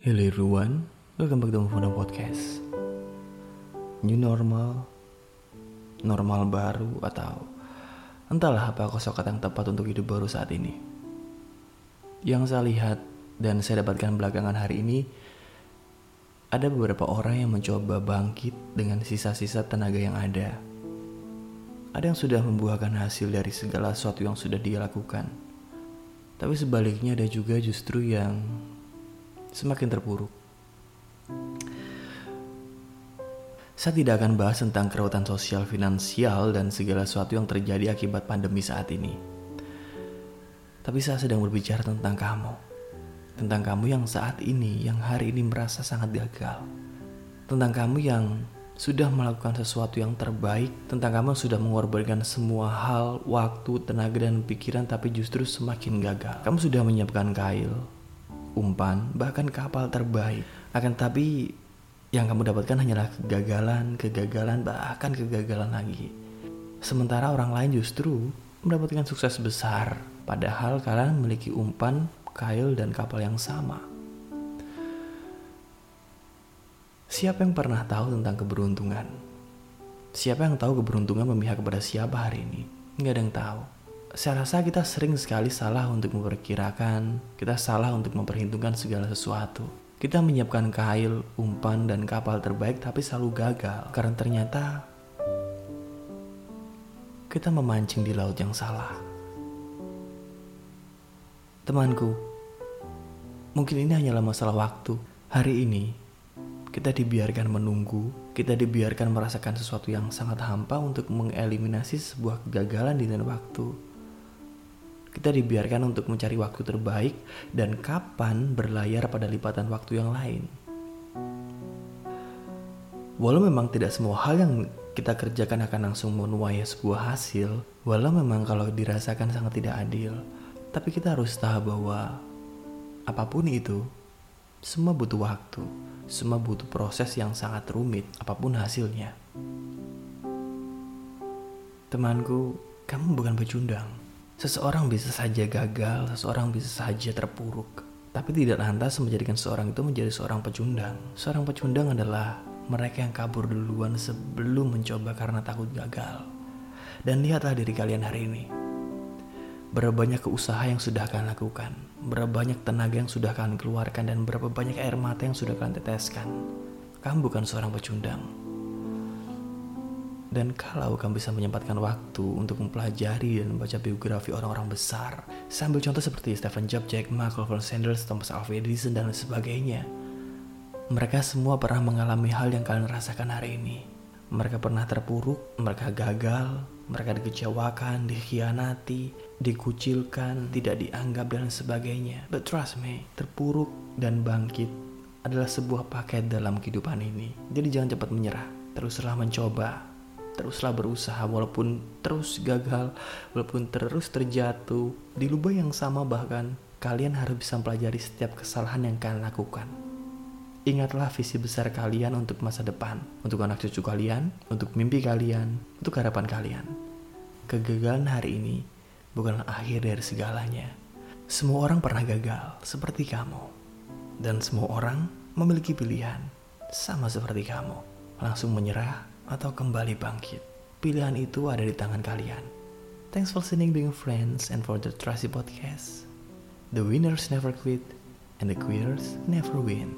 Hello everyone, welcome back to Mufuna Podcast. New normal, normal baru atau entahlah apa kosakata yang tepat untuk hidup baru saat ini. Yang saya lihat dan saya dapatkan belakangan hari ini Ada beberapa orang yang mencoba bangkit dengan sisa-sisa tenaga yang ada. Ada yang sudah membuahkan hasil dari segala sesuatu yang sudah dia lakukan. Tapi sebaliknya ada juga justru yang semakin terpuruk. Saya tidak akan bahas tentang kerautan sosial finansial dan segala sesuatu yang terjadi akibat pandemi saat ini. Tapi saya sedang berbicara tentang kamu. Tentang kamu yang saat ini, yang hari ini merasa sangat gagal. Tentang kamu yang sudah melakukan sesuatu yang terbaik. Tentang kamu yang sudah mengorbankan semua hal, waktu, tenaga, dan pikiran tapi justru semakin gagal. Kamu sudah menyiapkan kail, umpan, bahkan kapal terbaik. Akan tapi yang kamu dapatkan hanyalah kegagalan, kegagalan, bahkan kegagalan lagi. Sementara orang lain justru mendapatkan sukses besar, padahal kalian memiliki umpan, kail, dan kapal yang sama. Siapa yang pernah tahu tentang keberuntungan? Siapa yang tahu keberuntungan memihak kepada siapa hari ini? Nggak ada yang tahu saya rasa kita sering sekali salah untuk memperkirakan, kita salah untuk memperhitungkan segala sesuatu. Kita menyiapkan kail, umpan, dan kapal terbaik tapi selalu gagal karena ternyata kita memancing di laut yang salah. Temanku, mungkin ini hanyalah masalah waktu. Hari ini, kita dibiarkan menunggu, kita dibiarkan merasakan sesuatu yang sangat hampa untuk mengeliminasi sebuah kegagalan di dalam waktu kita dibiarkan untuk mencari waktu terbaik dan kapan berlayar pada lipatan waktu yang lain. Walau memang tidak semua hal yang kita kerjakan akan langsung menuai sebuah hasil, walau memang kalau dirasakan sangat tidak adil, tapi kita harus tahu bahwa apa pun itu, semua butuh waktu, semua butuh proses yang sangat rumit, apa pun hasilnya. Temanku, kamu bukan pecundang. Seseorang bisa saja gagal, seseorang bisa saja terpuruk, tapi tidak lantas menjadikan seorang itu menjadi seorang pecundang. Seorang pecundang adalah mereka yang kabur duluan sebelum mencoba karena takut gagal. Dan lihatlah diri kalian hari ini. Berapa banyak keusaha yang sudah kalian lakukan, berapa banyak tenaga yang sudah kalian keluarkan, dan berapa banyak air mata yang sudah kalian teteskan. Kamu bukan seorang pecundang, dan kalau kamu bisa menyempatkan waktu untuk mempelajari dan membaca biografi orang-orang besar, sambil contoh seperti Stephen Jobs, Jack Ma, Clover Sanders, Thomas Alva Edison, dan sebagainya. Mereka semua pernah mengalami hal yang kalian rasakan hari ini. Mereka pernah terpuruk, mereka gagal, mereka dikecewakan, dikhianati, dikucilkan, tidak dianggap, dan sebagainya. But trust me, terpuruk dan bangkit adalah sebuah paket dalam kehidupan ini. Jadi jangan cepat menyerah, teruslah mencoba, teruslah berusaha walaupun terus gagal, walaupun terus terjatuh di lubang yang sama bahkan kalian harus bisa mempelajari setiap kesalahan yang kalian lakukan. Ingatlah visi besar kalian untuk masa depan, untuk anak cucu kalian, untuk mimpi kalian, untuk harapan kalian. Kegagalan hari ini bukanlah akhir dari segalanya. Semua orang pernah gagal, seperti kamu. Dan semua orang memiliki pilihan, sama seperti kamu. Langsung menyerah atau kembali bangkit. Pilihan itu ada di tangan kalian. Thanks for listening being friends and for the Trusty Podcast. The winners never quit and the quitters never win.